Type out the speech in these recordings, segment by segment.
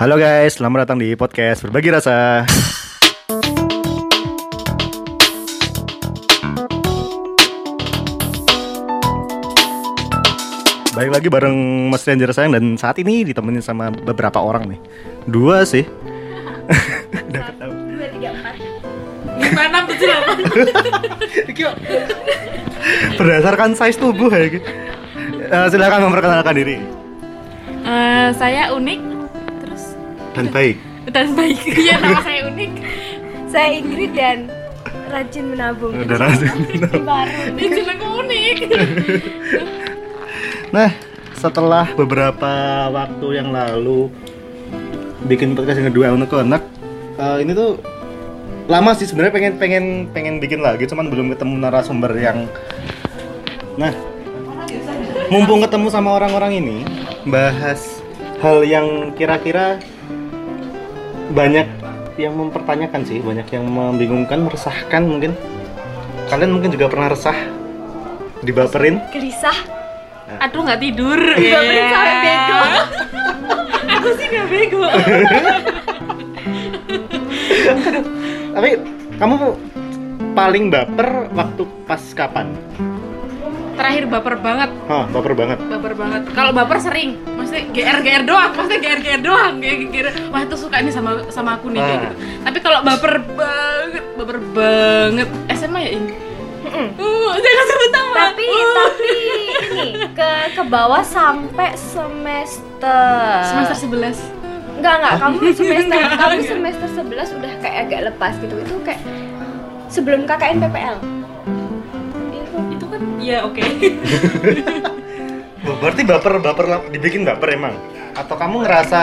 Halo guys, selamat datang di podcast Berbagi Rasa. Baik lagi bareng Mas Ranger sayang dan saat ini ditemenin sama beberapa orang nih. Dua sih. Udah ketahui. dua tiga empat Gimana betul apa? Berdasarkan size tubuh ya. gitu. Eh, silakan memperkenalkan diri Eh, saya unik dan baik. dan baik. Iya nama saya unik. saya Ingrid dan rajin menabung Udah langsung. baru Itu unik. Nah, setelah beberapa waktu yang lalu bikin podcast yang kedua untuk anak, eh, ini tuh lama sih sebenarnya pengen pengen pengen bikin lagi, cuman belum ketemu narasumber yang. Nah, mumpung ketemu sama orang-orang ini, bahas hal yang kira-kira banyak yang mempertanyakan sih, banyak yang membingungkan, meresahkan mungkin. Kalian mungkin juga pernah resah, dibaperin. gelisah Aduh nggak tidur. Dibaperin Iya. sampai bego. Aku sih nggak bego. Tapi kamu paling baper waktu pas kapan? Terakhir baper banget. Hah, baper banget. baper banget. Kalau baper sering maksudnya gr gr doang maksudnya gr gr doang kayak gr wah itu suka ini sama sama aku nih kayak Ah. gitu. Tapi kalau baper banget baper banget. SMA ya ini uh, jangan sebut nama. Tapi Uh. tapi ini ke ke bawah sampai semester semester 11 enggak enggak kamu semester kamu semester 11 udah kayak agak lepas gitu. Itu kayak sebelum KKN PPL kan ya oke Oh, Berarti baper baper lah- dibikin baper emang? Atau kamu ngerasa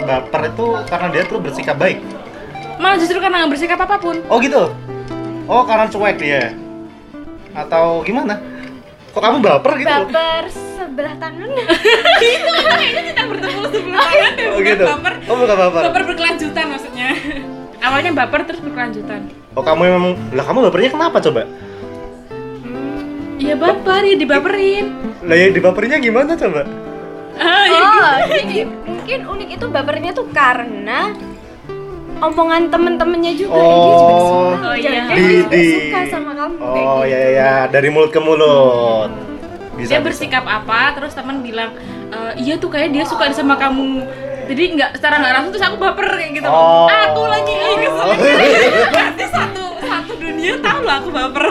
baper itu karena dia tuh bersikap baik? malah justru karena nggak bersikap apa pun Oh gitu. Oh karena cuek dia. Atau gimana? Kok kamu baper gitu? baper sebelah tangan itu kayaknya kita bertemu sebelumnya Oh gitu. baper Oh bukan baper. baper berkelanjutan maksudnya awalnya baper terus berkelanjutan Oh kamu memang lah kamu bapernya kenapa coba? Iya baper ya dibaperin Lah ya dibaperinnya gimana coba? ah, ya oh jadi mungkin unik itu bapernya tuh karena omongan temen-temennya juga eh, dia juga Oh. suka Oh, iya. jangan-jangan Di- dia di- suka sama kamu kayak Oh gitu. ya ya ya dari mulut ke mulut. Bisa. dia bisa. bersikap apa terus teman bilang "E, iya tuh kayak dia suka sama kamu jadi nggak secara nggak langsung terus aku baper kayak gitu Oh. aku lagi eh, kesel berarti satu satu dunia tahu lah aku baper.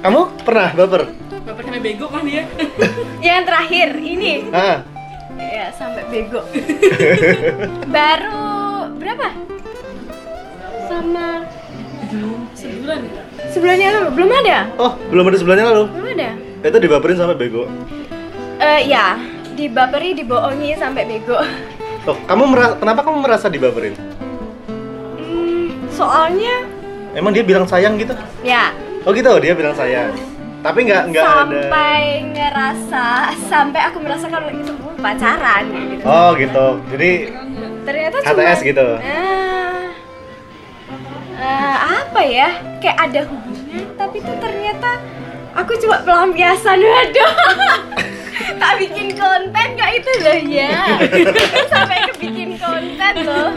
Kamu pernah baper? baper sampai bego kan dia? Yang terakhir ini. Ah, ya sampai bego. Baru berapa? Sama sebulan. sebulan yang lalu. Belum ada? Oh belum ada sebulannya lalu. belum ada? Itu dibaperin sampai bego. Eh ya dibaperi dibohongi sampai bego. Oh, kamu merasa kenapa kamu merasa dibaperin? Soalnya Emang dia bilang sayang gitu? ya Oh gitu, dia bilang sayang. Tapi nggak nggak ada. sampai ngerasa sampai aku merasa kalau itu pacaran gitu Oh gitu. Jadi ternyata HTS cuma gitu? eh, eh, apa ya kayak ada hubungan tapi tuh ternyata aku cuma pelampiasan waduh tak bikin konten gak itu loh ya sampai kebikin konten loh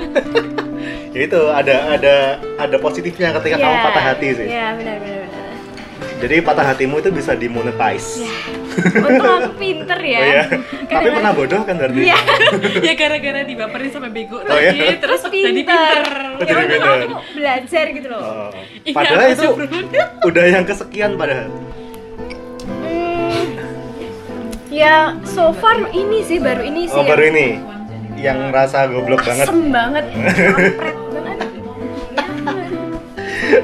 ya itu ada ada ada positifnya ketika kamu Iya, patah hati sih. iya benar benar benar Jadi patah hatimu itu bisa dimonetize. ya untung aku pinter ya Oh iya. Tapi pernah bodoh kan berarti? Iya, ya gara-gara dibaperin sampai bego Oh, iya? tadi terus jadi pinter. pinter Oh, Ya jadi pinter. aku belajar gitu loh. Oh. Iya, Padahal itu udah yang kesekian padahal. Hmm, ya so far ini sih baru ini sih. Oh yang baru ini yang rasa goblok banget. Asem banget, banget.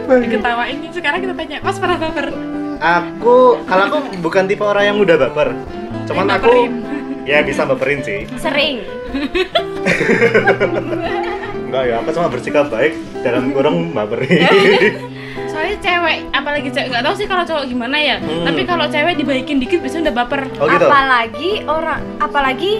diketawain sekarang kita tanya mas pernah baper Aku kalau aku bukan tipe orang yang mudah baper. Cuman aku ya bisa baperin sih. Sering. Enggak ya, aku cuma bersikap baik dalam kurung baperin. soalnya cewek apalagi cewek nggak tahu sih kalau cowok gimana ya Hmm. tapi kalau cewek dibaikin dikit biasanya udah baper Oh gitu. Apalagi orang apalagi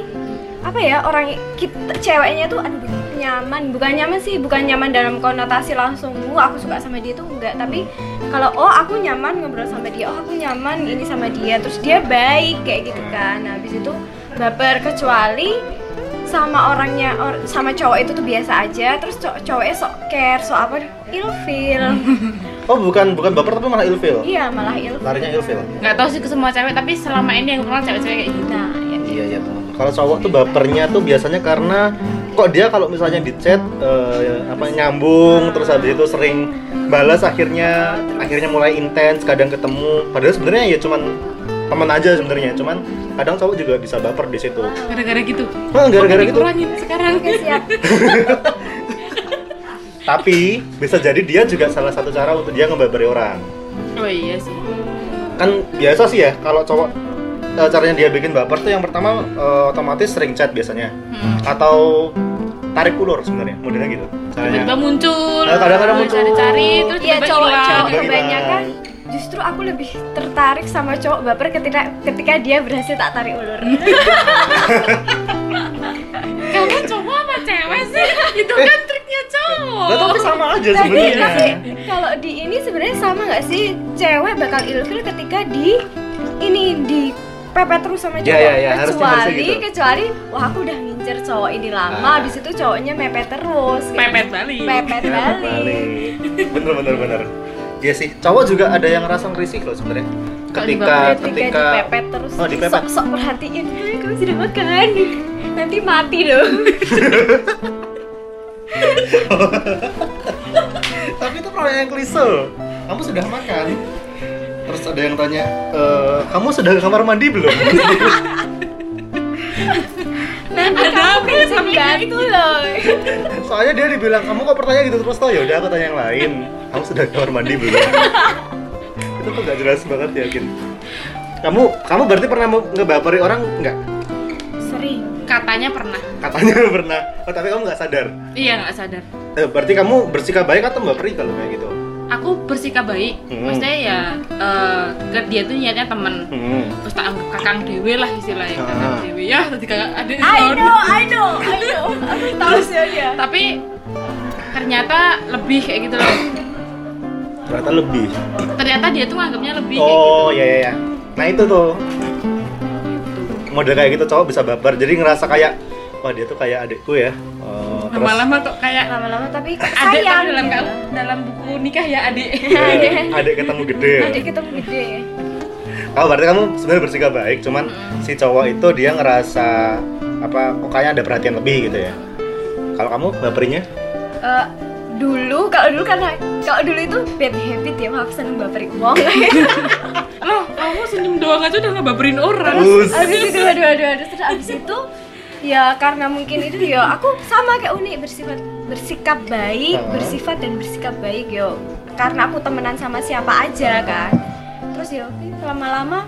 apa ya orang kita ceweknya tuh aduh nyaman. Bukan nyaman sih bukan nyaman dalam konotasi langsung wah aku suka sama dia tuh enggak. Tapi kalau oh aku nyaman ngobrol sama dia oh aku nyaman ini sama dia terus dia baik kayak gitu kan. Nah, habis itu baper kecuali sama orangnya or- sama cowok itu tuh biasa aja. Terus cow- cowoknya sok care sok apa ilfil. Oh bukan bukan baper tapi malah ilfil. iya malah ilfil. Larinya ilfil. nggak tahu sih ke semua cewek tapi selama ini yang kenal cewek-cewek kayak gitu. Nah ya Iya iya teman. Kalau cowok tuh bapernya tuh biasanya karena kok dia kalau misalnya di chat eh, apa nyambung terus habis itu sering balas akhirnya akhirnya mulai intens kadang ketemu padahal sebenarnya ya cuman teman aja sebenarnya cuman kadang cowok juga bisa baper di situ. gara-gara gitu Hah, gara-gara gitu. sekarang oke siap Tapi bisa jadi dia juga salah satu cara untuk dia ngebabari orang. oh iya sih Kan biasa sih ya kalau cowok eh, caranya dia bikin baper tuh yang pertama eh, otomatis sering chat biasanya Hmm. atau tarik ulur sebenarnya modelnya gitu. tiba-tiba muncul Nah, kadang-kadang muncul. cari-cari terus Iya tiba-tiba cowok hilang. cowok Tiba-tiba kebanyakan justru aku lebih tertarik sama cowok baper ketika ketika dia berhasil tak tarik ulur. kamu cowok apa cewek sih itu kan triknya cowok tapi sama aja tapi sebenarnya. tapi kalau di ini sebenarnya sama nggak sih cewek bakal ilfil ketika di ini di pepet terus sama Ya, cowok ya, ya, harusnya- kecuali harusnya gitu. kecuali wah aku udah ngincer cowok ini lama Ah. habis itu cowoknya mepet terus kayak pepet balik pepet balik. Bener bener bener. Iya sih, cowok juga ada yang ngerasa risih loh sebenarnya. Kalau Ketika ketika ketika dipepet terus Oh, dipepet. sok sok perhatiin "Hai, kamu sudah makan nanti mati dong Tapi itu pertanyaan yang klise. Kamu sudah makan? Terus ada yang tanya, e, kamu sudah ke kamar mandi belum? nanti Ada kamu ya sampai kayak batu loh Soalnya dia dibilang, kamu kok pertanyaan gitu terus toh? Ya udah aku tanya yang lain. Kamu sudah ke kamar mandi belum? itu tuh gak jelas banget yakin. Kamu kamu berarti pernah mau ngebaperi orang nggak? sering katanya pernah Katanya pernah. Oh, tapi kamu nggak sadar. iya nggak sadar Eh, berarti kamu bersikap baik atau mbaperi kalau kayak gitu? Aku bersikap baik Hmm. maksudnya ya eh, ke dia tuh niatnya temen Hmm. terus tak anggap kakang dewe lah istilahnya kakang Ah. dewe ya tadi kakak ada I know I know I know aku tahu sih dia tapi ternyata lebih kayak gitu loh Ternyata lebih. ternyata dia tuh nganggapnya lebih kayak gitu Oh, ya ya ya. Nah, itu tuh. Model kayak gitu cowok bisa baper. Jadi ngerasa kayak wah dia tuh kayak adikku ya. Oh, lama-lama kok kayak lama-lama tapi kok adik sayang dalam gitu. dalam buku nikah ya adik ya, adik ketemu gede. adik ketemu gede Oh, berarti kamu sebenarnya bersikap baik, cuman si cowok itu dia ngerasa apa kok kayaknya ada perhatian lebih gitu ya. Kalau kamu baperinya? Eh, dulu kalau dulu karena kalau dulu itu bad habit ya aku seneng baperin uang loh kamu senyum doang aja udah ngebaperin orang abis itu aduh aduh aduh terus abis itu ya karena mungkin itu ya aku sama kayak unik bersifat bersikap baik Ah. bersifat dan bersikap baik yo karena aku temenan sama siapa aja kan terus ya oke lama-lama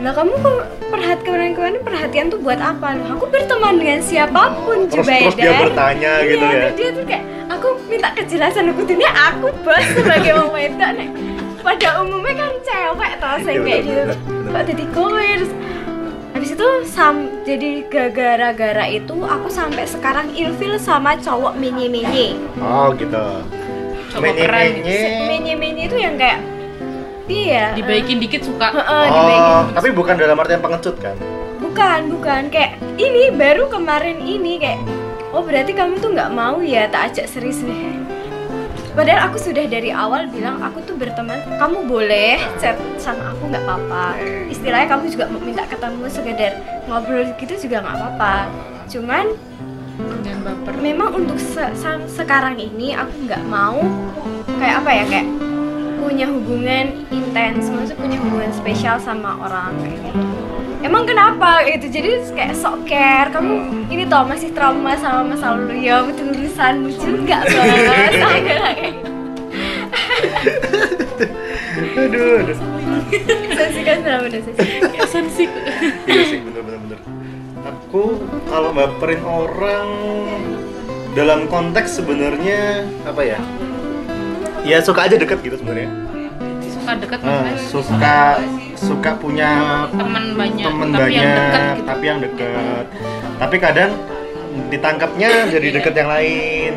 lah kamu kok perhatian kemarin perhatian tuh buat apa Loh, aku berteman dengan siapa pun Terus Jubaida. terus dia bertanya gitu Iya, ya. terus dia tuh kayak aku minta kejelasan aku ini aku bos sebagai wong wedok nek pada umumnya kan cewek tau saya kayak gitu kok jadi kowe terus habis itu sam jadi gara-gara itu aku sampai sekarang ilfil sama cowok mini mini Oh, gitu. Gitu. Menye-menye. mini mini itu yang kayak iya dibaikin dikit suka Heeh, dibaikin. Oh, tapi bukan dalam artian pengecut kan? bukan bukan kayak ini baru kemarin ini kayak oh berarti kamu tuh nggak mau ya tak ajak serius nih padahal aku sudah dari awal bilang aku tuh berteman kamu boleh chat sama aku nggak apa-apa. Istilahnya kamu juga minta ketemu sekedar ngobrol gitu juga nggak apa-apa. Cuman jangan baper. memang untuk se- sekarang ini aku nggak mau kayak apa ya kayak punya hubungan intens maksudnya punya hubungan spesial sama orang kayak gitu emang kenapa gitu jadi kayak sok care kamu ini tau masih trauma sama masa lalu ya betul juga bos Kayak gitu. Aduh, aduh. Sensi kan sama bener sensi kayak sensi Iya sih, bener bener bener. Aku kalau baperin orang dalam konteks sebenarnya apa ya? Ya suka aja deket gitu sebenarnya. suka deket maksudnya suka suka punya teman banyak temen tapi banyak yang deket gitu. tapi yang deket. Tapi kadang ditangkapnya jadi deket yang lain.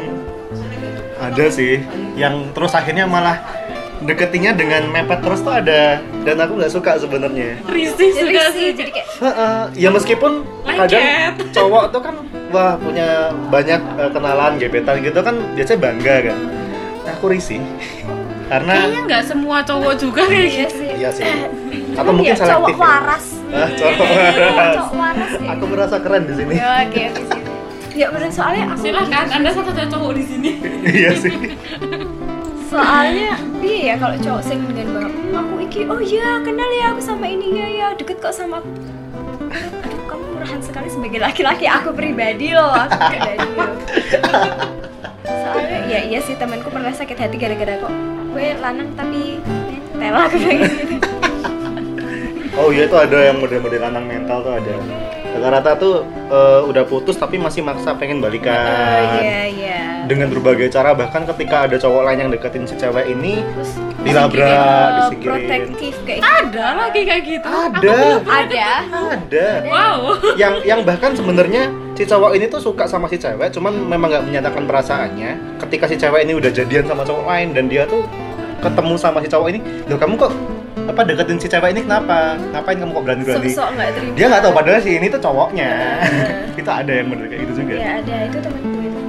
Ada sih yang terus akhirnya malah deketinya dengan mepet terus tuh ada. Dan aku nggak suka sebenarnya. Risih sih. jadi kayak Heeh, ya meskipun Lengket. kadang cowok tuh kan wah punya banyak eh, kenalan gebetan gitu kan biasanya bangga kan. Nah, aku risih. Karena kayaknya nggak semua cowok juga kayak iya gitu. sih. Iya sih atau Emang mungkin ya, cowok selektif ya. waras. Ah, cowok cowok waras cowok waras. ya. Aku merasa keren di sini. Ya oke oke sih ya bener soalnya aku silahkan anda satu-satunya cowok di sini. Iya sih. Soalnya iya ya kalau cowok sing dengan banget "Hmm, aku iki oh iya kenal ya aku sama ini ya ya deket kok sama aku. Aduh kamu murahan sekali sebagai laki-laki aku pribadi loh aku pribadi loh. Soalnya ya iya sih temanku pernah sakit hati gara-gara kok. Gue lanang tapi aku bilang gitu oh iya tuh ada yang model-model mental tuh ada. Rata-rata tuh eh, udah putus tapi masih maksa pengen balikan. Oh iya iya. Dengan berbagai cara bahkan ketika ada cowok lain yang deketin si cewek ini terus dilabrak eh, disikirin protektif kayak ada lagi kayak gitu. Ada. Ada. ada. Wow. Yang yang bahkan sebenarnya si cowok ini tuh suka sama si cewek cuman memang nggak menyatakan perasaannya. Ketika si cewek ini udah jadian sama cowok lain dan dia tuh ketemu sama si cowok ini loh kamu kok apa deketin si cewek ini kenapa? Ngapain kamu kok berani berani sok-sok nggak terima. Dia nggak tahu padahal si ini tuh cowoknya. Nah. itu ada yang model kayak gitu juga. Ya ada. Itu temanku itu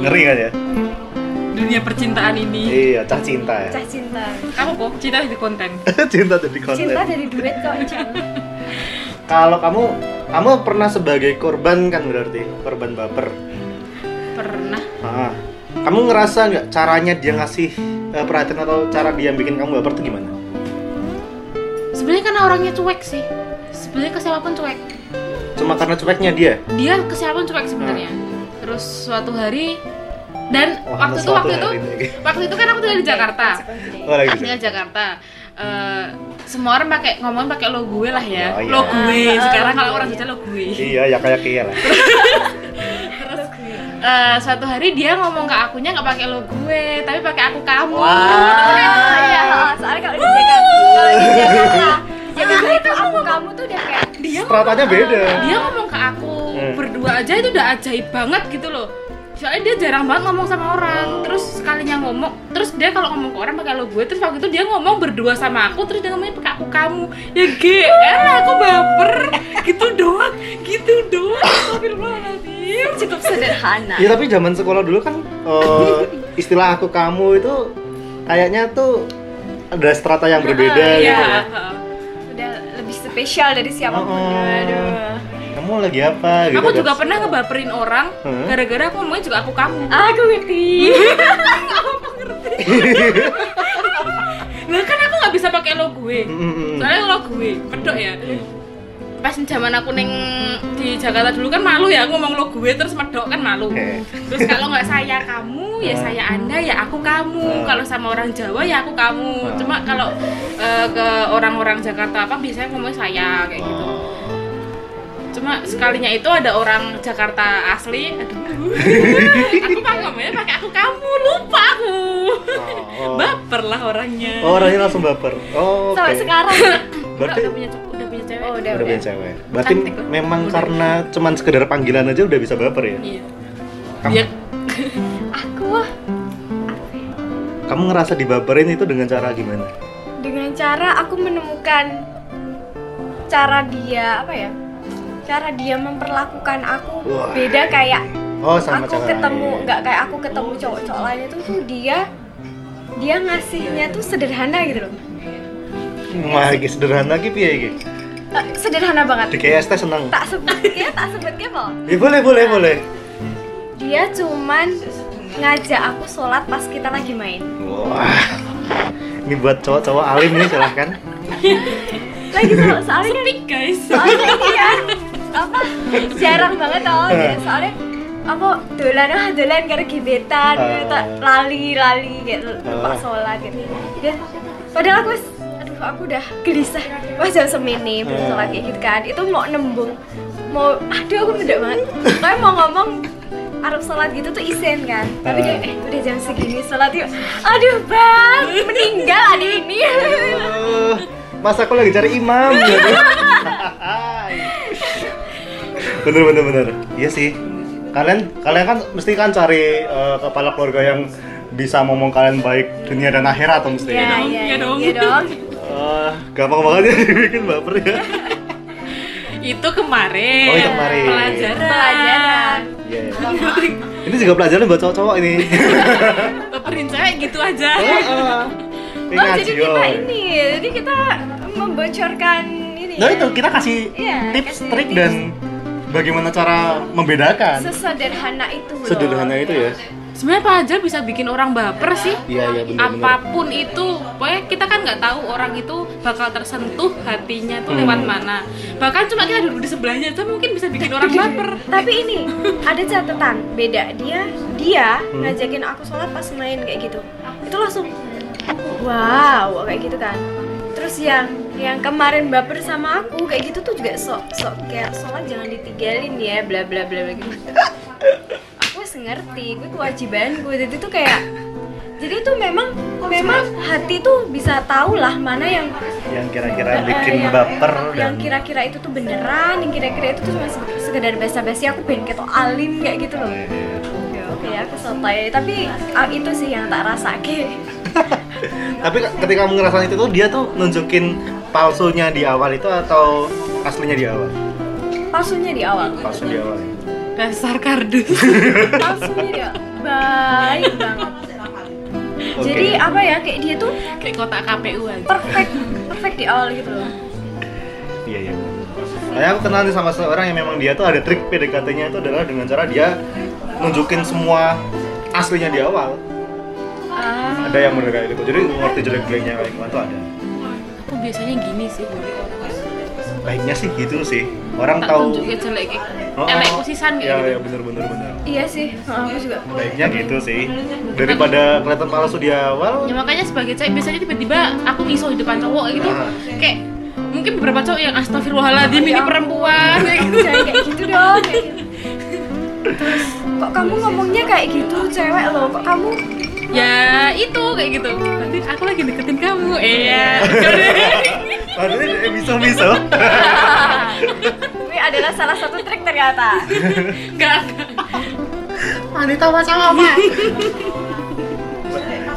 ngeri kan ya? Dunia percintaan ini. Iya cah cinta ya. Cah cinta. Kamu kok cinta di konten? Cinta jadi konten. Cinta dari duit kok kalau kamu kamu pernah sebagai korban kan berarti? Korban baper. Pernah. Ah. Kamu ngerasa nggak caranya dia ngasih eh, perhatian atau cara dia bikin kamu baper tuh gimana? Sebenarnya karena orangnya cuek sih. Sebenarnya ke siapa pun cuek. Cuma karena cueknya dia? Dia ke siapa pun cuek sebenarnya. Terus suatu hari dan Wah, waktu itu waktu itu ini. waktu itu kan aku tinggal di Jakarta. Oh lagi tinggal di Jakarta. Eh, semua orang pakai ngomong pakai lo gue lah ya. Oh, iya. lo gue. Ah, sekarang kalau iya, orang iya. Jogja lo gue. Iya ya kayak kia lah Eh, suatu hari dia ngomong ke akunya nggak pakai lo gue tapi pakai aku kamu. Ah, iya, soalnya kalau di Jakarta, kalau di Jakarta, Jakarta itu aku kamu tuh udah kayak dia stratanya beda. Dia ngomong ke aku Hmm. berdua aja itu udah ajaib banget gitu loh. Soalnya dia jarang banget ngomong sama orang terus sekalinya ngomong terus dia kalau ngomong ke orang pakai lo gue terus waktu itu dia ngomong berdua sama aku terus dia ngomongnya pakai aku kamu. Ya GR aku baper. Gitu doang gitu doang Astagfirullahaladzim cukup sederhana. ya tapi zaman sekolah dulu kan eh, istilah aku kamu itu kayaknya tuh ada strata yang berbeda Iya. gitu ya. Udah lebih spesial dari siapa pun. Oh. Aduh. kamu lagi apa gitu aku juga pernah ngebaperin orang Hmm. gara-gara aku ngomongnya juga aku kamu Aku ngerti. nah kan aku nggak bisa pakai lo gue soalnya lo gue pedok ya pas zaman aku neng di Jakarta dulu kan malu ya aku ngomong lo gue terus medok kan malu terus kalau nggak saya kamu ya Ah. saya anda ya aku kamu Ah. kalau sama orang Jawa ya aku kamu Ah. cuma kalau eh, ke orang-orang Jakarta apa biasanya ngomong saya kayak gitu cuma sekalinya itu ada orang Jakarta asli aduh aku pakai ngomongnya pakai aku kamu lupa aku Oh. baper lah orangnya Oh, orangnya langsung baper. Oh, oke. Sampai sekarang. Berarti udah punya cowok- udah punya cewek Oh, udah, udah udah. punya cewek. Berarti Cantik memang Udah. karena cuman sekedar panggilan aja udah bisa baper ya? iya Kamu, dia Aku kamu ngerasa dibaperin itu dengan cara gimana? dengan cara aku menemukan cara dia apa ya? Cara dia memperlakukan aku Wah. beda kayak Oh, sama aku cara ketemu nggak kayak aku ketemu cowok-cowok lain itu tuh dia dia ngasihnya tuh sederhana gitu loh Wah, iki sederhana iki piye iki? Eh, sederhana banget Di KST seneng. tak sebutnya tak sebutnya apa Ya boleh, boleh, boleh. dia cuman ngajak aku sholat pas kita lagi main Wah. Ini buat cowok-cowok alim nih silahkan. lagi so- soalnya kan speak guys soalnya ini ya apa jarang banget tau ya soalnya aku dolan ah dolan karena gebetan gitu lali lali gitu lupa Ah. sholat gitu dan padahal aku aduh aku udah gelisah wah jam semini belum Ah. sholat kayak gitu kan itu mau nembung mau aduh aku beda banget kayak mau ngomong Arab sholat gitu tuh isen kan tapi dia Ah. eh udah jam segini sholat yuk aduh bang meninggal hari ini Oh, Mas aku lagi cari imam gitu. bener bener bener. Iya sih. Kalian kalian kan mesti kan cari eh, kepala keluarga yang bisa ngomong kalian baik dunia dan akhirat atau mesti. Iya, dong, iya, iya dong. iya dong. Gampang banget ya dibikin baper ya. Itu kemarin. Oh, itu kemarin. Pelajaran. Pelajaran. Iya. iya. Ini juga pelajaran buat cowok-cowok ini. Baperin cewek gitu aja. Heeh. Ini Oh, ngaji, jadi kita yoy. ini, jadi kita membocorkan ini Nah ya. itu kita kasih Iya, tips, kasih trik tips. dan bagaimana cara membedakan. Sesederhana itu loh. Sederhana itu ya. Sebenarnya pelajar bisa bikin orang baper sih. Iya iya benar benar. apa pun itu pokoknya kita kan nggak tahu orang itu bakal tersentuh hatinya tuh Hmm. lewat mana bahkan cuma kita duduk di sebelahnya itu mungkin bisa bikin orang baper Tapi ini ada catatan beda. Dia dia Hmm. ngajakin aku sholat pas main kayak gitu. Itu langsung wow kayak gitu kan. Terus yang yang kemarin baper sama aku kayak gitu tuh juga sok sok kayak sholat jangan ditinggalin ya bla bla bla bla gitu. wis ngerti, gue kewajiban gue jadi tuh kayak jadi itu memang memang hati tuh bisa tahu lah mana yang Yang kira-kira bikin yang- baper yang kira-kira itu tuh beneran yang kira-kira itu tuh cuma se- sekedar basa-basi aku pengen ketok alim kayak gitu loh. Iya, oke aku santai tapi ah, itu sih yang tak rasa Tapi ketika kamu ngerasain itu tuh dia tuh nunjukin palsunya di awal itu atau aslinya di awal? palsunya di awal. Palsu di awal. Dasar kardus palsunya dia baik banget Oke. jadi apa ya kayak dia tuh kayak kotak KPU aja perfect perfect di awal gitu loh Iya iya. Kayak aku kenal nih sama seorang yang memang dia tuh ada trik PDKT-nya itu adalah dengan cara dia nunjukin semua aslinya di awal. ah Ada yang bener kayak gitu. Jadi ngerti jelek-jeleknya kayak gimana tuh ada. aku biasanya gini sih Baiknya sih gitu sih. Orang tak tahu. tunjukin jelek Oh, elek usisan Iya kayak iya gitu bener bener bener. iya sih ah, aku juga Baiknya gitu sih. Daripada kelihatan palsu di awal. ya makanya sebagai cewek biasanya tiba-tiba aku miso di depan cowok gitu Ah. kayak mungkin beberapa cowok yang astagfirullahaladzim ini Ya. perempuan kayak gitu jangan kayak gitu dong kayak gitu. terus kok kamu ngomongnya kayak gitu cewek loh kok kamu ya itu kayak gitu nanti aku lagi deketin kamu iya eh, miso miso. ini adalah salah satu trik ternyata enggak Wanita macam apa?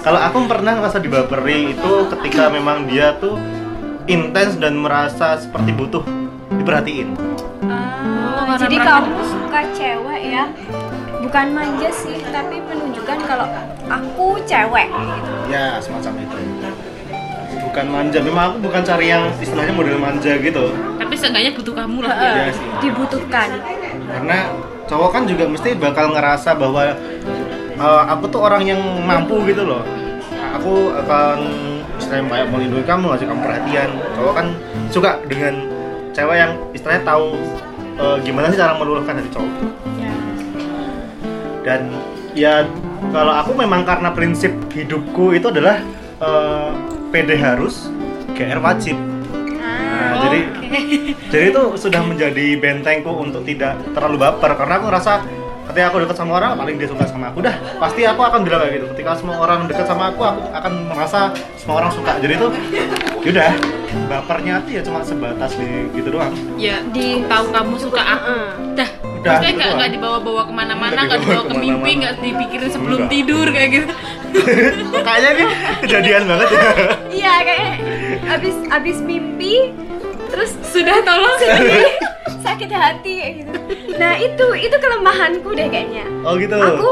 Kalau aku pernah ngerasa dibaperi itu ketika memang dia tuh intens dan merasa seperti butuh diperhatiin. Ah, karena jadi merasa- kamu suka cewek ya bukan manja sih tapi menunjukkan kalau aku cewek gitu. Ya semacam itu. Bukan manja, memang aku bukan cari yang istilahnya model manja gitu. tapi seenggaknya butuh kamu lah Heeh, Iya sih. dibutuhkan Karena cowok kan juga mesti bakal ngerasa bahwa uh, aku tuh orang yang mampu gitu loh. Aku akan istilahnya kayak melindungi kamu, ngasih kamu perhatian. Cowok kan suka dengan cewek yang istilahnya tahu uh, gimana sih cara meluluhkan hati cowok. ya. Dan ya kalau aku memang karena prinsip hidupku itu adalah uh, PD harus, GR wajib. Nah, Ah, jadi Oke. jadi itu sudah menjadi bentengku untuk tidak terlalu baper karena aku ngerasa ketika aku dekat sama orang paling dia suka sama aku dah pasti aku akan bilang kayak gitu ketika semua orang dekat sama aku aku akan merasa semua orang suka jadi itu yaudah bapernya tuh ya cuma sebatas di gitu doang ya Di- tahu kamu suka aku Heeh. dah Udah, maksudnya nggak nggak dibawa-bawa ke mana-mana Nggak dibawa dibawa ke mimpi nggak dipikirin sebelum Enggak. tidur kayak gitu. Kayaknya ini kejadian banget ya. Iya kayak abis abis mimpi terus sudah tolong. sedih sakit hati kayak gitu. Nah itu itu kelemahanku deh kayaknya. Oh gitu. Aku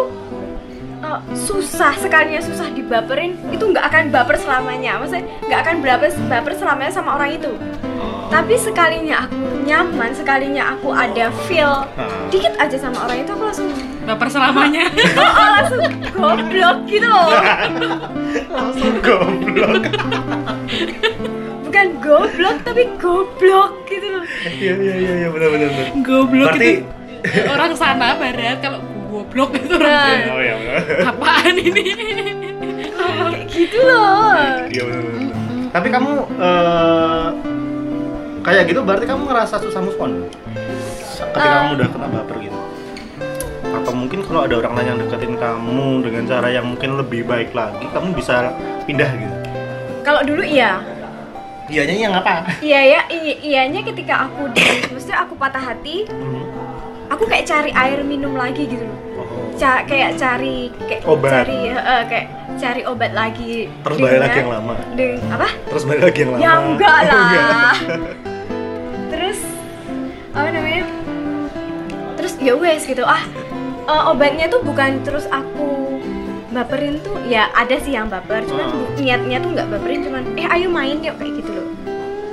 uh, susah sekalinya susah dibaperin. Itu nggak akan baper selamanya. Maksudnya nggak akan baper baper selamanya sama orang itu. Tapi sekalinya aku nyaman sekalinya aku ada feel dikit aja sama orang itu aku langsung baper selamanya. Oh, oh, langsung goblok gitu loh. Langsung goblok. Bukan goblok tapi goblok gitu loh. Iya iya iya iya benar benar benar. Goblok berarti itu orang sana barat kalau goblok itu Nah. orang oh iya benar apaan ini kayak gitu loh Iya benar benar. Tapi kamu eh, kayak gitu berarti kamu ngerasa susah move on ketika Eh. kamu udah kena baper gitu. Atau mungkin kalau ada orang lain yang deketin kamu dengan cara yang mungkin lebih baik lagi, kamu bisa pindah gitu. kalau dulu iya Iyanya yang apa? iya ya iyanya ketika aku di maksudnya aku patah hati Hmm. Aku kayak cari air minum lagi gitu loh Oh. Ca- kayak cari kayak Obat. cari heeh, kayak cari obat lagi Terus balik lagi yang lama. deng- apa Terus balik lagi yang lama. ya enggak Oh, lah enggak. terus apa namanya terus ya wes gitu ah eh, obatnya tuh bukan terus aku baperin tuh ya ada sih yang baper cuman Oh. niatnya tuh nggak baperin cuman eh ayo main yuk kayak gitu loh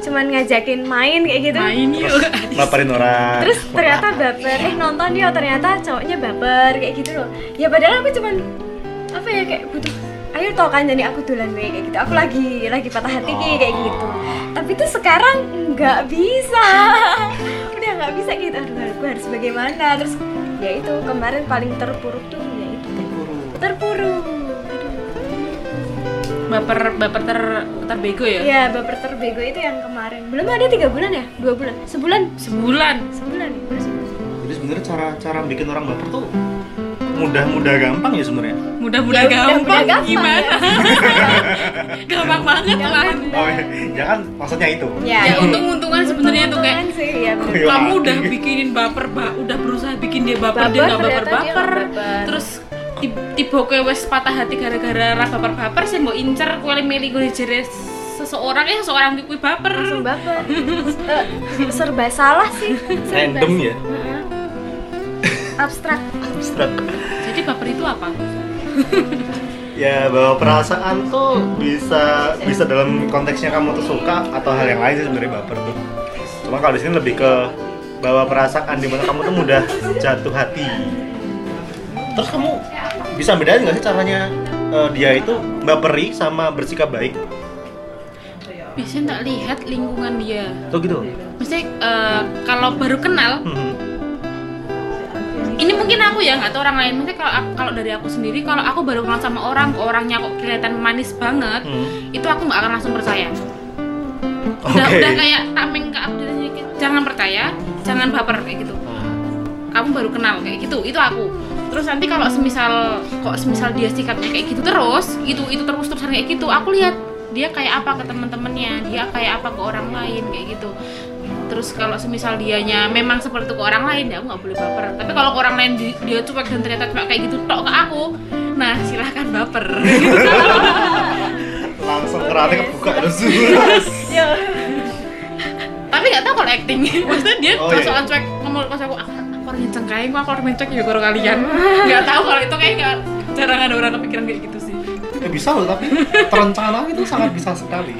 cuman ngajakin main kayak gitu. Main yuk Laparin orang. terus ternyata baper. Eh nonton yuk ternyata cowoknya baper kayak gitu loh. Ya padahal aku cuman apa ya kayak butuh ayo tau kan jadi aku dolan wae kayak gitu. Aku lagi lagi patah hati kayak gitu. Tapi tuh sekarang nggak bisa. Udah nggak bisa gitu. Aduh aku harus bagaimana? Terus ya itu kemarin paling terpuruk tuh ya itu. Terpuruk. Aduh. Baper baper ter terbego ya ya baper terbego itu yang kemarin belum ada tiga bulan ya dua bulan sebulan sebulan sebulan ya baru sebulan. Jadi sebenarnya cara cara bikin orang baper tuh mudah-mudah gampang ya sebenarnya. mudah-mudah Ya, gampang, gampang gimana ya. gampang banget lah. Oh, ya kan maksudnya itu. ya, ya untung-untungan sebenarnya tuh kayak sih, ya. Iya. kamu udah bikinin baper ba udah berusaha bikin dia baper, Baper, dia nggak baper baper baper. terus tiba kowe wes patah hati gara-gara ra baper baper sih mau incer kowe milih gue jere seseorang ya seseorang di kowe baper langsung baper Eh, serba salah sih serba Random ya? Heeh. abstrak Abstrak. jadi baper itu apa Ya bahwa perasaan tuh bisa bisa dalam konteksnya kamu tuh suka atau hal yang lain sih sebenarnya baper tuh. Cuma kalau di sini lebih ke bahwa perasaan di mana kamu tuh mudah jatuh hati. Terus kamu bisa bedain nggak sih caranya eh, dia itu baperi sama bersikap baik? biasanya tak lihat lingkungan dia Tuh gitu. Maksudnya eh, kalau baru kenal Hmm. ini mungkin aku ya nggak tahu orang lain mungkin kalau aku- kalau dari aku sendiri kalau aku baru kenal sama orang kok orangnya kok kelihatan manis banget Hmm. itu aku nggak akan langsung percaya Oke. udah udah kayak tameng ke sedikit jangan percaya jangan baper kayak gitu kamu baru kenal kayak gitu itu aku terus nanti kalau semisal kok semisal dia sikapnya kayak gitu terus itu itu terus terusan kayak gitu aku lihat dia kayak apa ke teman-temannya dia kayak apa ke orang lain kayak gitu. Terus kalau semisal dianya memang seperti itu ke orang lain ya aku nggak boleh baper. Tapi kalau ke orang lain di- dia cuek dan ternyata cuma kayak gitu tok ke aku nah silahkan baper. Langsung keratnya kebuka terus. Tapi nggak tahu kalau acting. Maksudnya dia Oh, iya. soal cuek ngomong pas aku aku, aku orang yang cengkai aku orang yang cuek ya kalau kalian. Nggak tahu kalau itu kayak nggak jarang ada orang kepikiran kayak gitu sih. Ya bisa loh tapi terencana itu sangat bisa sekali.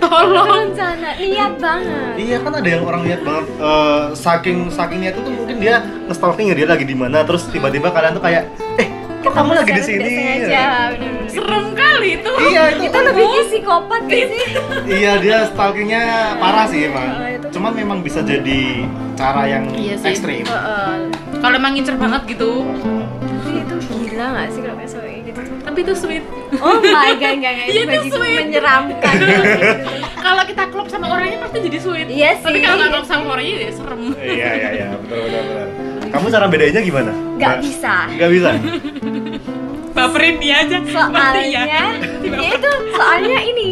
tolong. Rencana niat banget. Iya kan ada yang orang lihat banget eh, saking saking niat itu tuh mungkin dia nge-stalking ya dia lagi di mana terus tiba-tiba kalian tuh kayak eh kamu lagi di sini? bener-bener. serem kali itu Iya itu itu lebih psikopat gak sih iya dia stalkingnya parah sih emang. Oh. Cuman memang bisa jadi cara yang Iya sih. ekstrim. Heeh. kalau emang ngincer banget gitu tapi itu gila gak sih kalau kayak kayak gitu tapi itu sweet oh my god enggak enggak Iya, itu itu sweet. menyeramkan kalau kita klop sama orangnya pasti jadi sweet Iya tapi sih. kalau nggak klop sama orangnya ya serem Iya iya iya betul betul betul. Kamu cara bedainnya gimana? Nggak Mbak? bisa. Nggak bisa. baperin dia aja ya. soalnya ya itu soalnya ini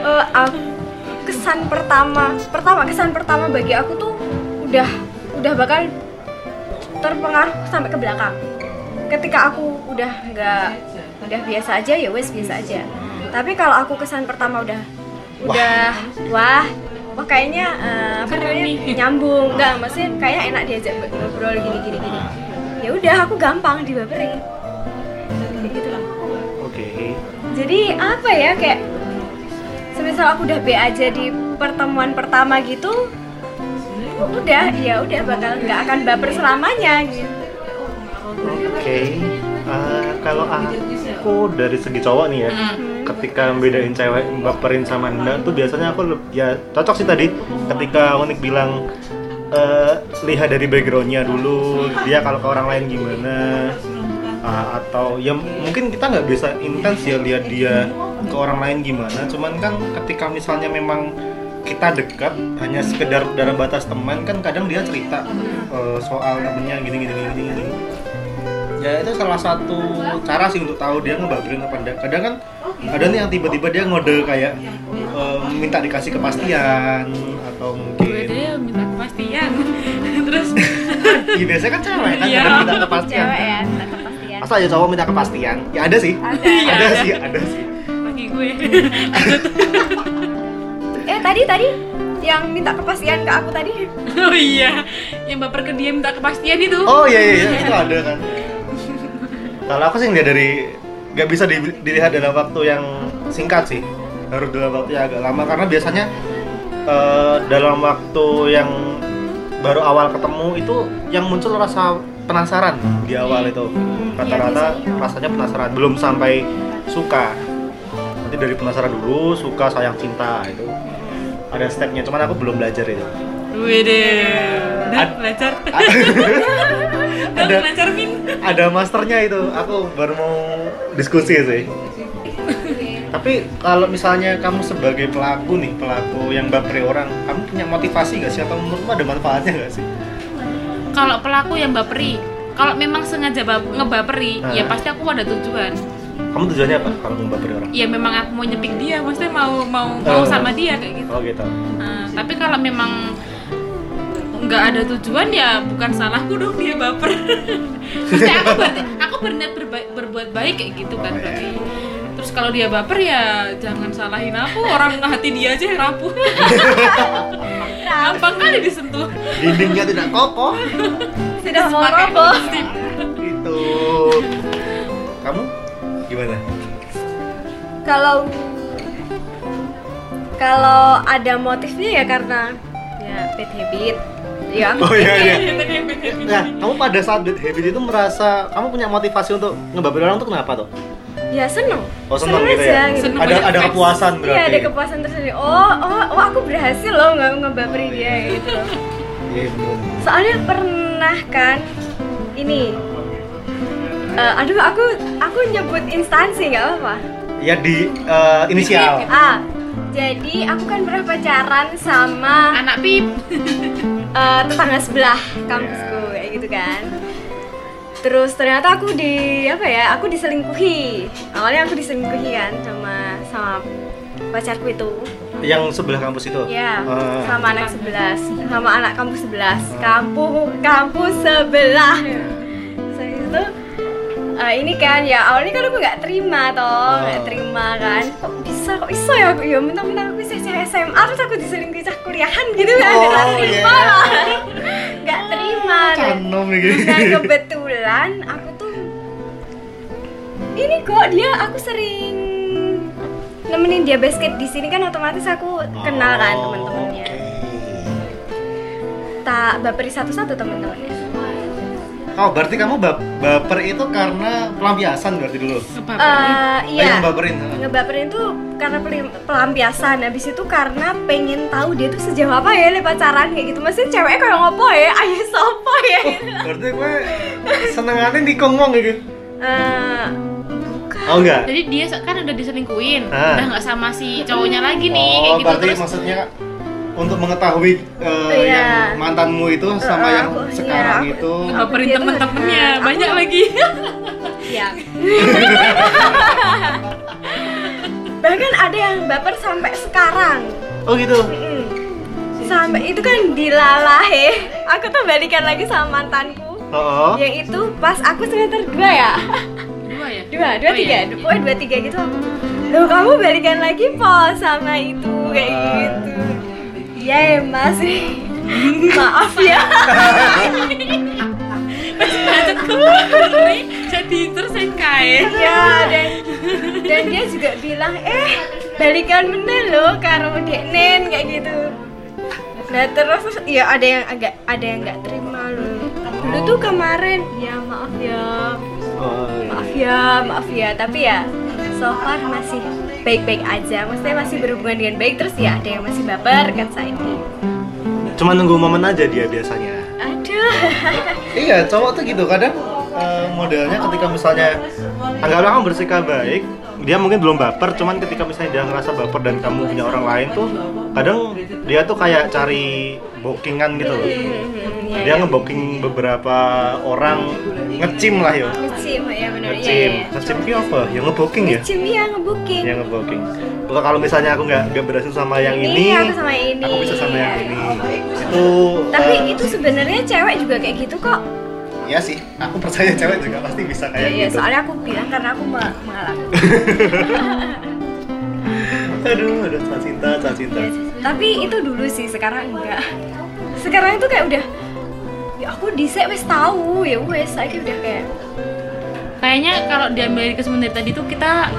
eh, aku- kesan pertama pertama kesan pertama bagi aku tuh udah udah bakal terpengaruh sampai ke belakang ketika aku udah nggak udah biasa aja ya wes biasa aja tapi kalau aku kesan pertama udah udah wah wah kayaknya eh, apa namanya nyambung. Nggak maksudnya kayaknya enak diajak ngobrol gini gini. Gini ya udah aku gampang dibaperin kayak gitu loh. Oke. jadi apa ya kayak semisal aku udah B aja di pertemuan pertama gitu udah ya udah bakal nggak akan baper selamanya gitu. Oke. Eh, kalau aku dari segi cowok nih ya, Hmm. ketika bedain cewek baperin sama enggak tuh biasanya aku ya cocok sih tadi. Ketika Unik bilang eh, lihat dari backgroundnya dulu dia kalau ke orang lain gimana? Ah, atau ya mungkin kita nggak bisa intens ya lihat dia ke orang lain gimana. Cuman kan ketika misalnya memang kita dekat hanya sekedar dalam batas teman kan kadang dia cerita eh, soal temennya gini gini gini gini ya itu salah satu cara sih untuk tahu dia ngebaperin apa enggak kadang kan ada nih yang tiba-tiba dia ngode kayak eh, minta dikasih kepastian atau gue mungkin deh minta kepastian terus Iya biasanya kan cewek kan Iya. kadang minta kepastian. cewek ya minta kepastian Masa aja cowok minta kepastian? Ya ada sih. Ada. ada sih, ada sih. lagi gue eh tadi tadi yang minta kepastian ke aku tadi oh iya yang baper ke dia minta kepastian itu Oh iya iya, iya. itu ada kan. Kalau aku sih ngeliat dari nggak bisa di- dilihat dalam waktu yang singkat sih. Harus dalam waktu yang agak lama karena biasanya eh, dalam waktu yang baru awal ketemu itu yang muncul rasa penasaran di awal itu. Rata-rata biasanya. rasanya penasaran, belum sampai suka. Nanti dari penasaran dulu, suka, sayang, cinta itu ada stepnya. Cuman aku belum belajar itu. Wede udah belajar ada ada masternya itu. Aku baru mau diskusi sih. Tapi kalau misalnya kamu sebagai pelaku nih pelaku yang baperi orang kamu punya motivasi gak sih? Atau menurutmu ada manfaatnya gak sih? Kalau pelaku yang baperi kalau memang sengaja bap- ngebaperi Ah. ya pasti aku ada tujuan. Kamu tujuannya apa kalau mau baperi orang? Ya memang aku mau nyepik dia maksudnya mau mau mau Oh. sama dia kayak gitu. Oh gitu. Nah, tapi kalau memang nggak ada tujuan ya bukan salahku dong dia baper. Maksudnya aku berarti aku berniat berba- berbuat baik kayak gitu kan berarti. Terus kalau dia baper ya jangan salahin aku orang hati dia aja yang rapuh. Gampang kali disentuh. dindingnya tidak kokoh sudah mau roboh itu kamu gimana kalau kalau ada motifnya ya karena ya bad habit ya oh iya iya nah kamu pada saat bad habit itu merasa kamu punya motivasi untuk ngebaperi orang tuh kenapa tuh ya seneng Oh, seneng gitu aja, ya? gitu. Seneng ada ada kepuasan berarti Iya ada kepuasan tersendiri. Oh, oh, oh aku berhasil loh nggak ngebaperi dia gitu. Iya. Soalnya pernah kan ini. eh, aduh aku aku nyebut instansi nggak apa-apa. ya di eh, inisial Ah, jadi aku kan pernah pacaran sama Anak pip. Eh, tetangga sebelah kampusku Ya. kayak gitu kan. Terus ternyata aku di apa ya? Aku diselingkuhi. Awalnya aku diselingkuhi kan sama sama pacarku itu. yang sebelah kampus itu Ya, Ah. sama anak sebelas, sama anak kampus sebelas, kampus kampus sebelah. Saya itu eh, ini kan ya awalnya kan aku nggak terima toh, nggak Oh. terima kan. Kok bisa kok bisa ya aku ya bisa cewek SMA terus aku diselingkuhi cah kuliahan gitu kan, Oh, nggak terima iya. lah. nggak terima. Dan, canom gini dan kebetulan aku tuh ini kok dia aku sering nemenin dia basket di sini kan otomatis aku kenal kan Oh, teman-temannya oke. tak baperi satu-satu teman-temannya Oh, berarti kamu bap baper itu karena pelampiasan berarti dulu. Eh, Oh, iya yang baperin. ngebaperin tuh karena pelim- pelampiasan habis itu karena pengen tahu dia tuh sejauh apa ya le pacaran kayak gitu maksudnya ceweknya kayak ngopo ya ayo sopo ya Berarti gue senengannya dikongong gitu. Eh, Oh enggak? Jadi dia kan udah diselingkuhin, Ah. udah nggak sama si cowoknya lagi nih oh, kayak gitu berarti terus maksudnya untuk mengetahui eh, Iya. yang mantanmu itu sama Eh, yang aku- iya, sekarang aku- itu. Dia tuh- temen-temennya aku- banyak lagi. ya bahkan ada yang baper sampai sekarang Oh gitu. Sampai itu kan dilalahe aku tuh balikan lagi sama mantanku Oh. yang itu pas aku semester 2 ya Dua ya? dua dua Oh, tiga iya. pokoknya dua tiga gitu aku loh kamu balikan lagi po sama itu kayak Ah. gitu iya ya mas. Maaf ya. Lanjut ke baperi, jadi terus yang kain. ya dan dan dia juga bilang eh balikan bener loh karo deknen kayak gitu. Nah terus ya ada yang agak ada yang nggak terima loh. Dulu tuh kemarin. Ya maaf ya. Oh, iya. maaf ya maaf ya. Tapi ya so far masih baik-baik aja. Maksudnya masih berhubungan dengan baik terus ya ada yang masih baper kan saat ini Cuma nunggu momen aja dia biasanya. aduh. Iya, cowok tuh gitu. Kadang eh, modelnya ketika misalnya anggaplah kamu bersikap baik, dia mungkin belum baper, cuman ketika misalnya dia ngerasa baper dan kamu punya orang lain tuh kadang dia tuh kayak cari bookingan gitu loh. Iya, dia iya. ngebooking beberapa orang ngecim lah ya ngecim ya benar iya ngecim. iya. Ngecim itu apa? Ya ngebooking ya? Ngecim ya ngebooking yang ngebooking kalau kalau misalnya aku nggak nggak berhasil sama yang Ini, ini, aku sama ini. aku bisa sama yang ini. Itu tapi eh, itu sebenarnya cewek juga kayak gitu kok ya sih aku percaya cewek juga pasti bisa Iya, kayak iya, gitu soalnya aku bilang karena aku me- mengalami. aduh aduh cinta cinta cinta cinta Iya sih. Tapi itu dulu sih, sekarang enggak. Sekarang itu kayak udah ya aku disek wes tahu ya wes saya udah kayak kayaknya kalau diambil dari kesimpulan dari tadi tuh kita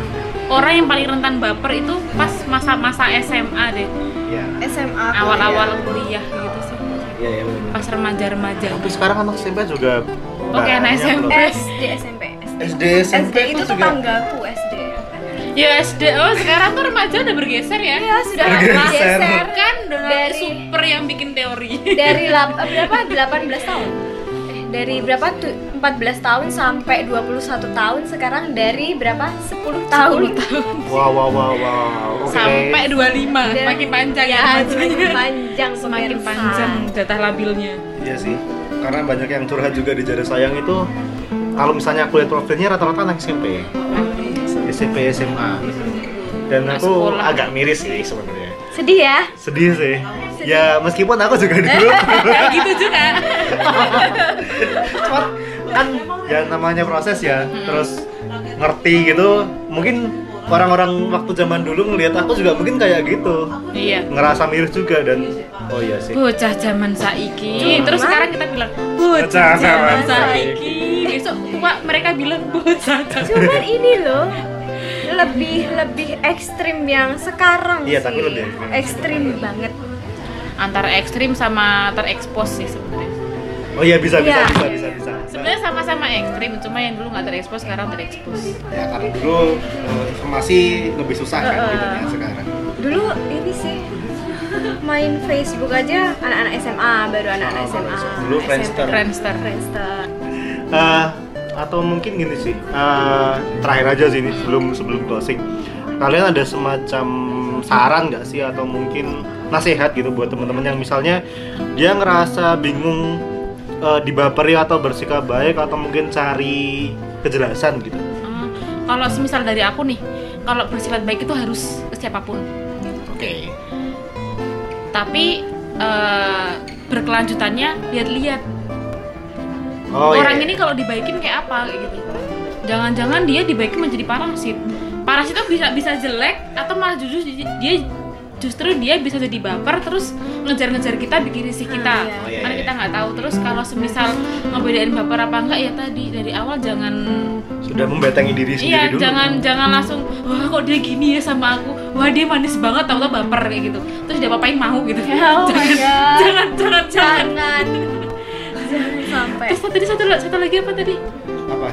orang yang paling rentan baper itu pas masa-masa SMA deh ya SMA awal-awal ya. kuliah gitu sih ya ya bener. pas remaja-remaja. Tapi sekarang anak SMP juga Oke, anak SMP. SD SMP SD SMP SD itu tetanggaku SD ya SD oh sekarang tuh remaja udah bergeser ya? Ya sudah Bergeser. geser kan Donald Dari- super yang bikin teori. dari lap, berapa? 18 tahun. Eh, dari berapa? Tuh 14 tahun sampai 21 tahun sekarang dari berapa? 10 tahun, 10 tahun. Wow wow wow wow. Oke. Sampai 25 Dan- semakin panjang ya ya semakin panjang semakin panjang jatah labilnya. Iya sih, karena banyak yang curhat juga di Jari Sayang itu kalau misalnya aku lihat profilnya rata-rata anak SMP, SMP SMA, dan aku sekolah. agak miris sih sebenarnya. sedih ya? Sedih sih. Ya meskipun aku juga dulu, kayak gitu juga. Cuman kan ya namanya proses ya, terus ngerti gitu. Mungkin orang-orang waktu zaman dulu ngelihat aku juga mungkin kayak gitu, iya ngerasa miris juga dan oh iya sih. bocah zaman saiki terus sekarang kita bilang Bocah zaman saiki besok tua mereka bilang bocah zaman cuman ini loh lebih lebih ekstrim yang sekarang Iya, sih. tapi lebih ekstrim. ekstrim banget antara ekstrim sama terekspos sih sebenarnya Oh iya bisa bisa Iya. bisa bisa bisa. Sebenarnya sama-sama ekstrim cuma yang dulu nggak terekspos sekarang terekspos ya karena dulu eh, informasi lebih susah kan Heeh. gitu ya sekarang dulu ini sih main Facebook aja anak-anak SMA baru anak-anak Oh, SMA dulu. Friendster. Friendster Friendster Eh, atau mungkin gini sih eh, terakhir aja sih ini sebelum sebelum closing kalian ada semacam saran nggak sih atau mungkin nasihat gitu buat teman-teman yang misalnya dia ngerasa bingung eh, dibaperi atau bersikap baik atau mungkin cari kejelasan gitu? Eh, kalau semisal dari aku nih kalau bersifat baik itu harus ke siapa pun. Oke. Tapi eh, berkelanjutannya lihat-lihat. Oh orang iya. ini kalau dibaikin kayak apa kayak gitu. Jangan-jangan dia dibaikin menjadi parasit. Parasit itu bisa bisa jelek atau malah justru dia justru dia bisa jadi baper terus ngejar-ngejar kita bikin risih kita. Ah, iya. Oh, iya, karena iya. kita nggak tahu terus kalau semisal ngebedain baper apa enggak ya tadi dari awal jangan sudah membetangi diri sendiri iya dulu. jangan jangan langsung wah kok dia gini ya sama aku? Wah dia manis banget tau-tau baper kayak gitu. Terus dia apain mau gitu. Oh my jangan, God. jangan jangan jangan. Jangan. Jangan sampai. Terus tadi satu satu lagi apa tadi? Apa?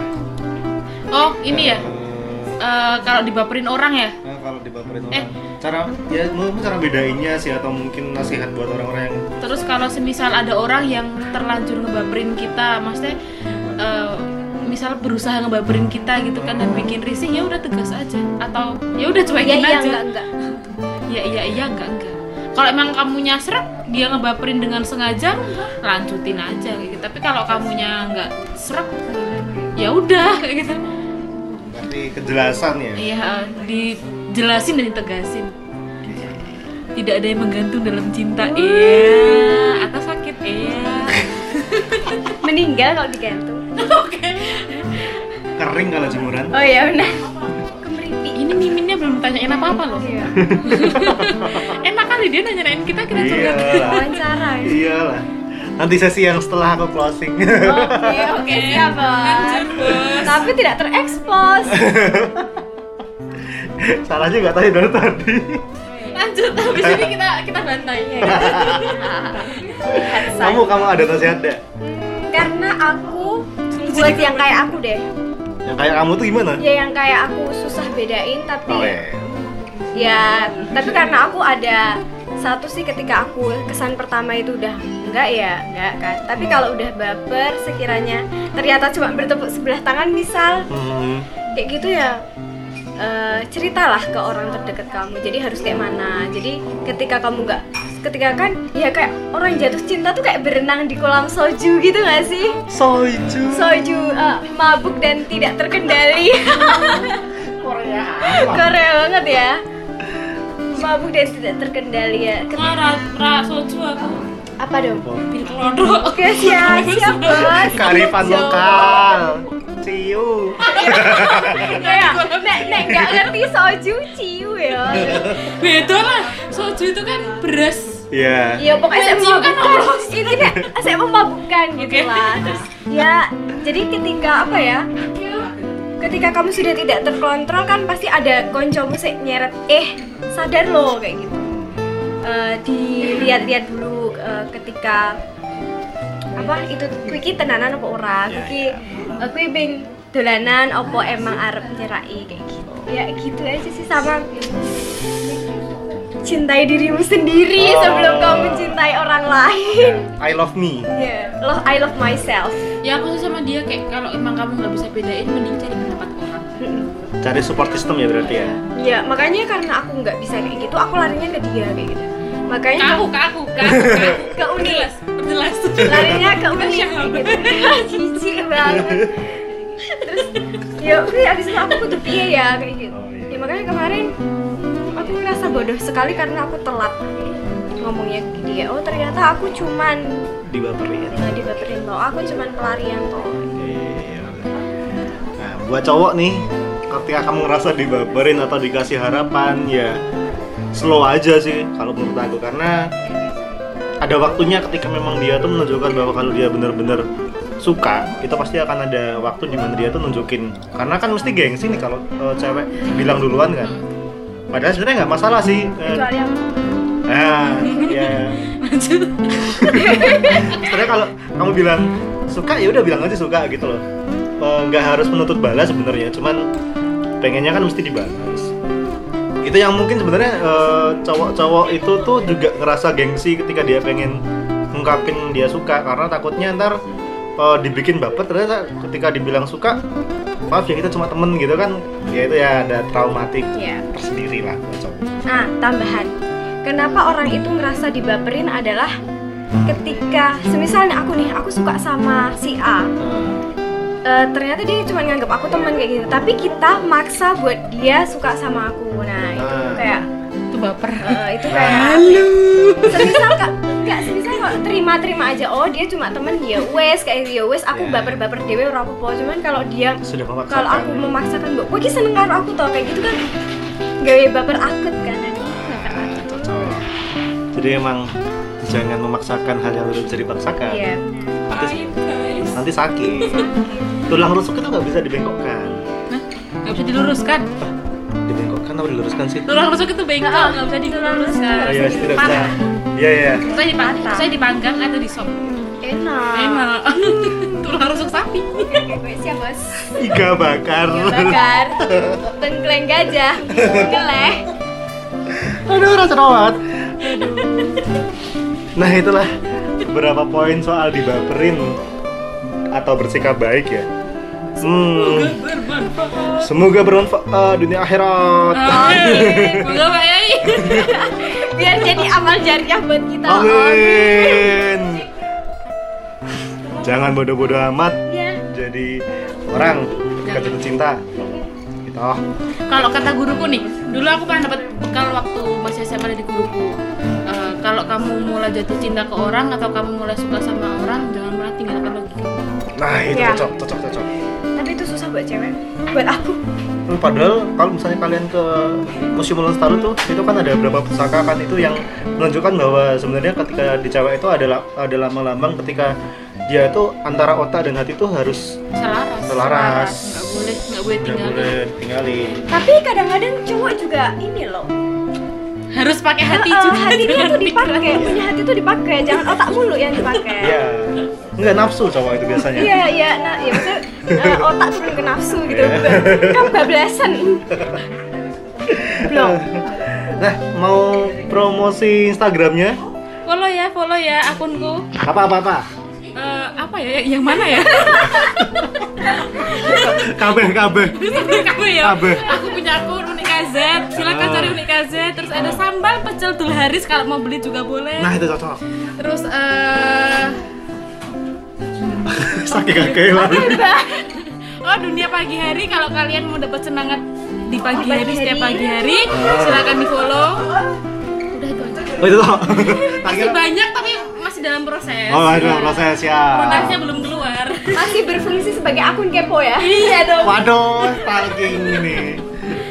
Oh ini ya Eh, kalau dibaperin orang ya? Nah, kalau dibaperin Eh. orang, cara ya mungkin cara bedainnya sih atau mungkin nasihat buat orang-orang yang terus kalau semisal ada orang yang terlanjur ngebaperin kita maksudnya eh, misal berusaha ngebaperin kita gitu kan dan bikin risih ya udah tegas aja. Atau ya udah ya cuekin iya aja. enggak enggak. Ya iya iya enggak enggak. Kalau emang kamunya serak dia ngebaperin dengan sengaja lanjutin aja kayak gitu. Tapi kalau kamunya nggak serak ya udah kayak gitu berarti kejelasan ya? Iya dijelasin dan ditegasin. Tidak ada yang menggantung dalam cinta iya. Atau sakit iya. Meninggal kalau digantung. Oke. Kering kalau jemuran. Oh iya benar. Ini miminnya belum tanyain apa apa loh. Iya. Enak kali dia nanyain kita kita curhat. Wawancara. Ya. iyalah nanti sesi yang setelah aku closing. Oke oke siap bos. Lanjut, bos. tapi tidak terekspos. Salah juga tadi dari tadi. Lanjut habis ini kita kita bantai. Kamu kamu ada nasihat deh Hmm, karena aku buat yang kayak aku deh. Yang kayak kamu tuh gimana? Ya yang kayak aku susah bedain tapi oh ya ya tapi karena aku ada satu sih ketika aku kesan pertama itu udah enggak ya enggak kan tapi kalau udah baper sekiranya ternyata cuma bertepuk sebelah tangan misal hmm. kayak gitu ya eh, ceritalah ke orang terdekat kamu jadi harus kayak mana jadi ketika kamu nggak ketika kan ya kayak orang jatuh cinta tuh kayak berenang di kolam soju gitu gak sih Soju. soju eh, mabuk dan tidak terkendali Korea. Korea banget ya mabuk dan tidak terkendali ya Ket- Ra, soju aku. apa dong Bir kelodok. oke siap siap bos Karifan lokal. Ciu. kayak nek nek nggak ngerti soju ciu ya Beda lah. Soju itu kan beras. Iya. Iya pokoknya saya kan memabukkan ini nek saya memabukkan gitu lah terus ya jadi ketika apa ya ketika kamu sudah tidak terkontrol kan pasti ada konco musik nyeret eh sadar loh kayak gitu Eh, dilihat-lihat dulu eh, ketika apa itu kuiki tenanan apa ora Iya, kuiki iya. eh, kuwi bing dolanan apa emang arep nyerai kayak gitu ya gitu aja sih sama cintai dirimu sendiri Oh. sebelum kamu mencintai orang lain I love me. ya love I love myself Ya aku sih sama dia kayak kalau emang kamu nggak bisa bedain mending cari. Cari support system ya berarti ya. ya makanya karena aku nggak bisa kayak gitu aku larinya ke dia kayak gitu makanya Ke aku, ke aku, ke aku. ke aku. Ke Uni. Perjelas, perjelas. larinya ke uni gitu cici banget terus ya oke abis itu aku butuh piye ya kayak gitu Oh, iya. ya makanya kemarin aku ngerasa bodoh sekali karena aku telat ngomongnya ke dia oh ternyata aku cuman Dibaperin. nggak dibaperin toh aku cuman pelarian toh Iya. Nah, buat cowok nih, ketika kamu ngerasa dibaperin atau dikasih harapan, ya slow aja sih kalau menurut aku. Karena ada waktunya ketika memang dia tuh menunjukkan bahwa kalau dia benar-benar suka itu pasti akan ada waktu di mana dia tuh nunjukin. Karena kan mesti gengsi nih kalau eh, cewek bilang duluan kan. Padahal sebenarnya nggak masalah sih kecuali aku nah ya sebenarnya kalau kamu bilang suka ya udah bilang aja suka gitu loh. Eh, nggak harus menuntut balas sebenarnya cuman pengennya kan mesti dibalas itu yang mungkin sebenarnya eh, cowok-cowok itu tuh juga ngerasa gengsi ketika dia pengen ngungkapin dia suka. Karena takutnya ntar eh, dibikin baper ternyata ketika dibilang suka maaf ya kita cuma temen gitu kan. Ya itu ya ada traumatik ya tersendiri lah cowok. Nah, tambahan. Kenapa orang itu ngerasa dibaperin adalah ketika semisal nih aku nih, aku suka sama si A. Eh, ternyata dia cuma nganggap aku teman kayak gitu, tapi kita maksa buat dia suka sama aku. Nah, itu Ah. kayak Itu baper. eh, itu kayak semisal kak nggak semisal kok terima-terima aja. Oh dia cuma temen ya wes kayak ya wes. Aku Ya. baper-baper dewe ora apa-apa. Cuman kalau dia kalau aku memaksakan mbok kowe iki seneng karo aku toh? Kayak gitu kan gawe baper akut kan baper cocok. Jadi emang jangan memaksakan hal yang belum bisa dipaksakan. Iya. Nanti sakit. Tulang rusuk itu nggak bisa dibengkokkan? Nggak bisa diluruskan. dibengkokkan atau diluruskan sih? Tulang rusuk itu bengkok, nggak bisa diluruskan. oh, iya tidak bisa. iya iya. Saya dipanggang, saya dipanggang atau di sop. enak. Enak. Tulang rusuk sapi. siap bos. Iga bakar. Ya bakar. Tengkleng gajah. Geleh aduh rasa banget nah itulah beberapa poin soal dibaperin atau bersikap baik ya hmm, Bermanfaat. semoga bermanfaat dunia akhirat Amin. Semoga Pak Yai. biar jadi amal jariah buat kita Amin. Jangan bodoh-bodoh amat ya jadi orang ketika jatuh cinta. Gitu. Kalau kata guruku nih, dulu aku pernah dapat bekal waktu masih SMA dari guruku. Eh, kalau kamu mulai jatuh cinta ke orang atau kamu mulai suka sama orang, jangan pernah tinggalkan logika. Nah, itu Ya. cocok, cocok, cocok. tapi itu susah buat cewek buat aku Hmm, Padahal kalau misalnya kalian ke Museum Lestari tuh, itu kan ada beberapa pusaka kan itu yang menunjukkan bahwa sebenarnya ketika di cewek itu adalah adalah lambang ketika dia itu antara otak dan hati itu harus Selaras. selaras. Nggak boleh, nggak boleh Nggak tinggalin. boleh tinggalin. tapi kadang-kadang cowok juga ini loh Harus pakai hati Eh, juga. hatinya tuh dipakai punya hati tuh dipakai jangan otak mulu yang dipakai Iya. Enggak nafsu cowok itu biasanya. iya iya nah ya maksudnya eh, otak turun ke nafsu gitu bukan kan bablasan belum Nah, mau promosi Instagramnya? Follow ya, follow ya akunku. Apa apa apa? Eh, apa ya? Yang mana ya? kabeh kabeh kamu ya. Kabeh. Aku punya akun KZ. Silakan cari Unik KZ. Terus ada sambal pecel Dulharis kalau mau beli juga boleh. nah itu cocok Terus eh sakit kakek oh dunia pagi hari kalau kalian mau dapat semangat di pagi hari setiap pagi hari silakan di follow. Udah itu aja. oh itu toh Masih banyak tapi masih dalam proses. oh ada proses ya Produknya belum keluar. Masih berfungsi sebagai akun kepo ya? Iya dong. waduh stalking ini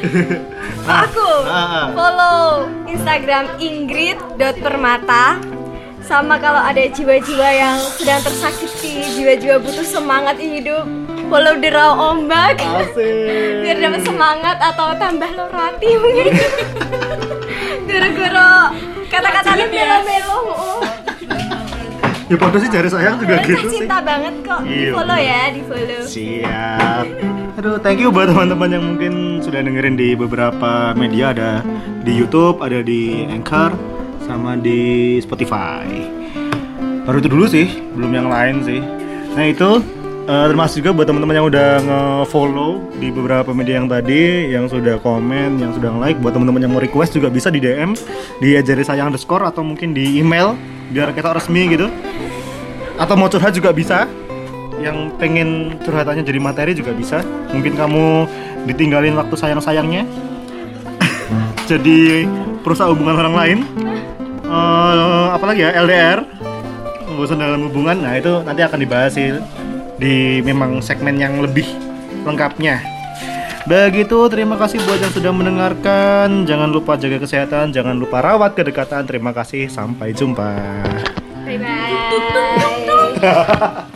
Aku Ah. follow Instagram ingrid.permata sama kalau ada jiwa-jiwa yang sedang tersakiti, jiwa-jiwa butuh semangat hidup, follow the raw ombak asik biar dapat semangat atau tambah lorati mungkin. Gara-gara kata-katanya melo-melo. Ya pada sih jari sayang juga gitu tak sih cinta banget kok. Di Iya. follow ya, di follow. Siap. Aduh, thank you buat teman-teman yang mungkin sudah dengerin di beberapa media ada di YouTube, ada di Anchor, sama di Spotify. Baru itu dulu sih, belum yang lain sih. Nah itu eh, termasuk juga buat teman-teman yang udah nge-follow di beberapa media yang tadi, yang sudah komen, yang sudah like. Buat teman-teman yang mau request juga bisa di DM, di ajari sayang underscore atau mungkin di email biar kita resmi gitu. Atau mau curhat juga bisa. Yang pengen curhatannya jadi materi juga bisa. Mungkin kamu ditinggalin waktu sayang-sayangnya. Jadi perusahaan hubungan orang lain. Eh, apalagi ya? LDR bosan dalam hubungan. Nah itu nanti akan dibahas sih di memang segmen yang lebih lengkapnya begitu terima kasih buat yang sudah mendengarkan. Jangan lupa jaga kesehatan jangan lupa rawat kedekatan. Terima kasih sampai jumpa. Bye bye.